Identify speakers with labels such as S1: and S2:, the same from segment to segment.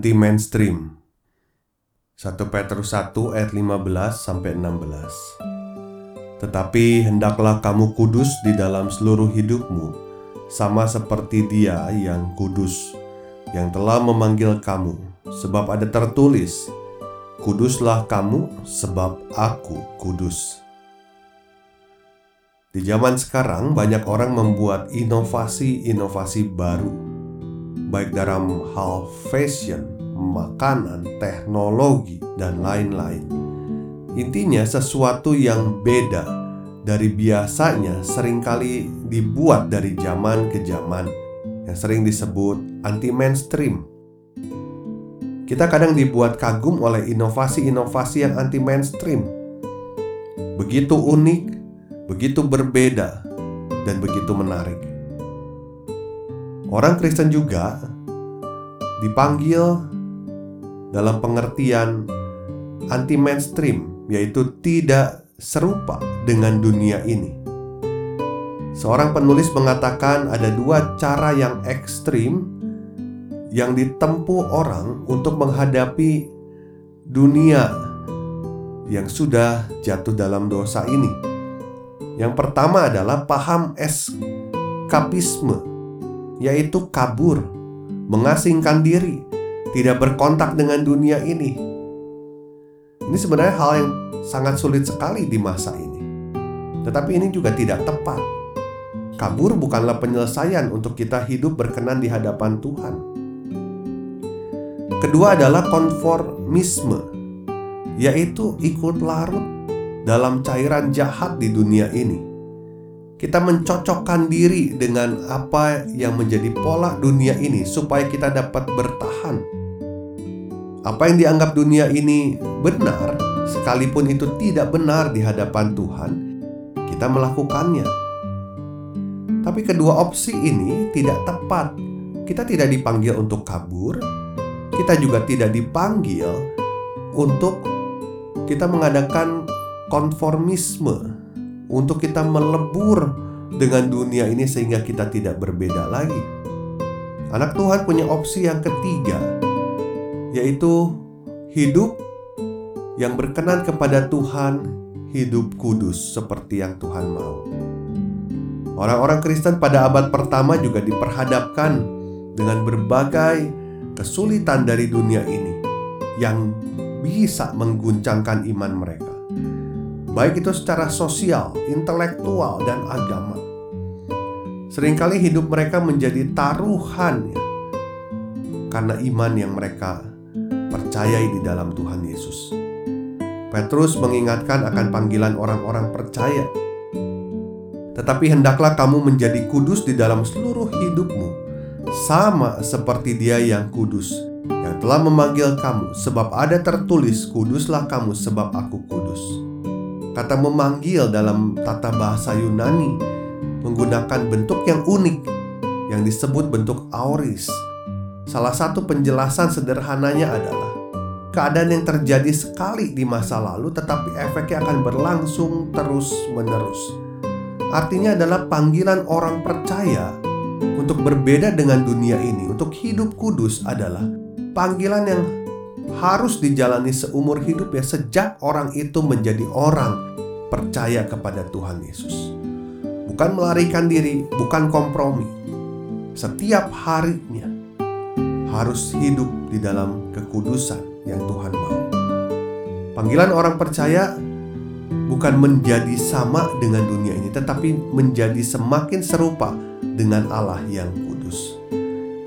S1: Anti mainstream 1 Petrus 1 ayat 15 sampai 16 Tetapi hendaklah kamu kudus di dalam seluruh hidupmu sama seperti Dia yang kudus yang telah memanggil kamu sebab ada tertulis Kuduslah kamu sebab aku kudus. Di zaman sekarang banyak orang membuat inovasi-inovasi baru baik dalam hal fashion, makanan, teknologi, dan lain-lain. Intinya, sesuatu yang beda dari biasanya sering kali dibuat dari zaman ke zaman, yang sering disebut anti-mainstream. Kita kadang dibuat kagum oleh inovasi-inovasi yang anti-mainstream, begitu unik, begitu berbeda, dan begitu menarik. Orang Kristen juga dipanggil dalam pengertian anti-mainstream, yaitu tidak serupa dengan dunia ini. Seorang penulis mengatakan ada dua cara yang ekstrim yang ditempuh orang untuk menghadapi dunia yang sudah jatuh dalam dosa ini. Yang pertama adalah paham eskapisme yaitu kabur, mengasingkan diri, tidak berkontak dengan dunia ini. Ini sebenarnya hal yang sangat sulit sekali di masa ini, tetapi ini juga tidak tepat. Kabur bukanlah penyelesaian untuk kita hidup berkenan di hadapan Tuhan. Kedua adalah konformisme, yaitu ikut larut dalam cairan jahat di dunia ini kita mencocokkan diri dengan apa yang menjadi pola dunia ini supaya kita dapat bertahan. Apa yang dianggap dunia ini benar, sekalipun itu tidak benar di hadapan Tuhan, kita melakukannya. Tapi kedua opsi ini tidak tepat. Kita tidak dipanggil untuk kabur, kita juga tidak dipanggil untuk kita mengadakan konformisme untuk kita melebur dengan dunia ini sehingga kita tidak berbeda lagi. Anak Tuhan punya opsi yang ketiga, yaitu hidup yang berkenan kepada Tuhan, hidup kudus seperti yang Tuhan mau. Orang-orang Kristen pada abad pertama juga diperhadapkan dengan berbagai kesulitan dari dunia ini yang bisa mengguncangkan iman mereka baik itu secara sosial, intelektual, dan agama. Seringkali hidup mereka menjadi taruhan ya, karena iman yang mereka percayai di dalam Tuhan Yesus. Petrus mengingatkan akan panggilan orang-orang percaya. Tetapi hendaklah kamu menjadi kudus di dalam seluruh hidupmu, sama seperti Dia yang kudus, yang telah memanggil kamu, sebab ada tertulis, "Kuduslah kamu, sebab Aku kudus." Kata memanggil dalam tata bahasa Yunani menggunakan bentuk yang unik yang disebut bentuk auris. Salah satu penjelasan sederhananya adalah keadaan yang terjadi sekali di masa lalu tetapi efeknya akan berlangsung terus-menerus. Artinya adalah panggilan orang percaya untuk berbeda dengan dunia ini, untuk hidup kudus adalah panggilan yang harus dijalani seumur hidup ya sejak orang itu menjadi orang percaya kepada Tuhan Yesus. Bukan melarikan diri, bukan kompromi. Setiap harinya harus hidup di dalam kekudusan yang Tuhan mau. Panggilan orang percaya bukan menjadi sama dengan dunia ini, tetapi menjadi semakin serupa dengan Allah yang.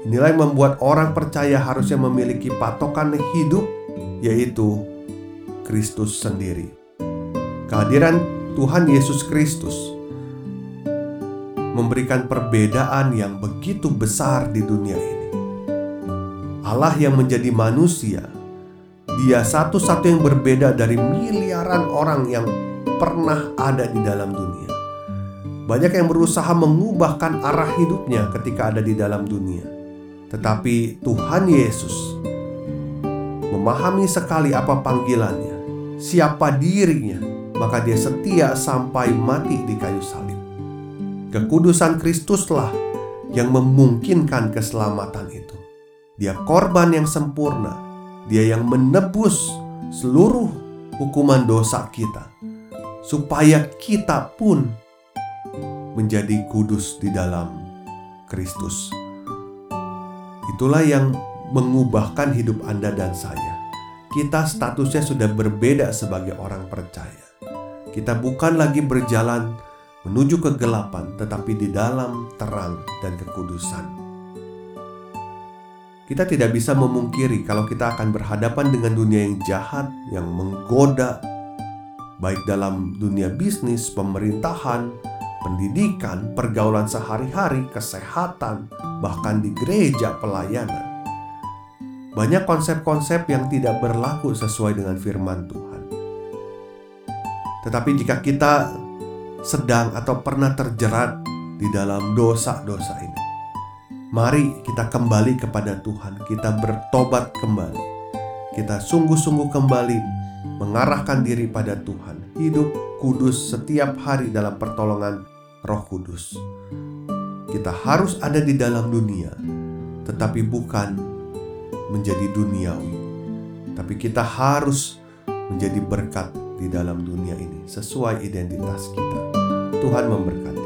S1: Inilah yang membuat orang percaya harusnya memiliki patokan hidup, yaitu Kristus sendiri. Kehadiran Tuhan Yesus Kristus memberikan perbedaan yang begitu besar di dunia ini. Allah yang menjadi manusia, Dia satu-satu yang berbeda dari miliaran orang yang pernah ada di dalam dunia. Banyak yang berusaha mengubahkan arah hidupnya ketika ada di dalam dunia, tetapi Tuhan Yesus memahami sekali apa panggilannya, siapa dirinya, maka Dia setia sampai mati di kayu salib. Kekudusan Kristuslah yang memungkinkan keselamatan itu. Dia korban yang sempurna, Dia yang menebus seluruh hukuman dosa kita, supaya kita pun menjadi kudus di dalam Kristus. Itulah yang mengubahkan hidup Anda dan saya. Kita statusnya sudah berbeda sebagai orang percaya. Kita bukan lagi berjalan menuju kegelapan, tetapi di dalam terang dan kekudusan. Kita tidak bisa memungkiri kalau kita akan berhadapan dengan dunia yang jahat, yang menggoda, baik dalam dunia bisnis, pemerintahan, pendidikan, pergaulan sehari-hari, kesehatan, bahkan di gereja pelayanan. Banyak konsep-konsep yang tidak berlaku sesuai dengan firman Tuhan. Tetapi jika kita sedang atau pernah terjerat di dalam dosa-dosa ini. Mari kita kembali kepada Tuhan, kita bertobat kembali. Kita sungguh-sungguh kembali mengarahkan diri pada Tuhan, hidup kudus setiap hari dalam pertolongan Roh Kudus. Kita harus ada di dalam dunia, tetapi bukan menjadi duniawi. Tapi kita harus menjadi berkat di dalam dunia ini sesuai identitas kita. Tuhan memberkati.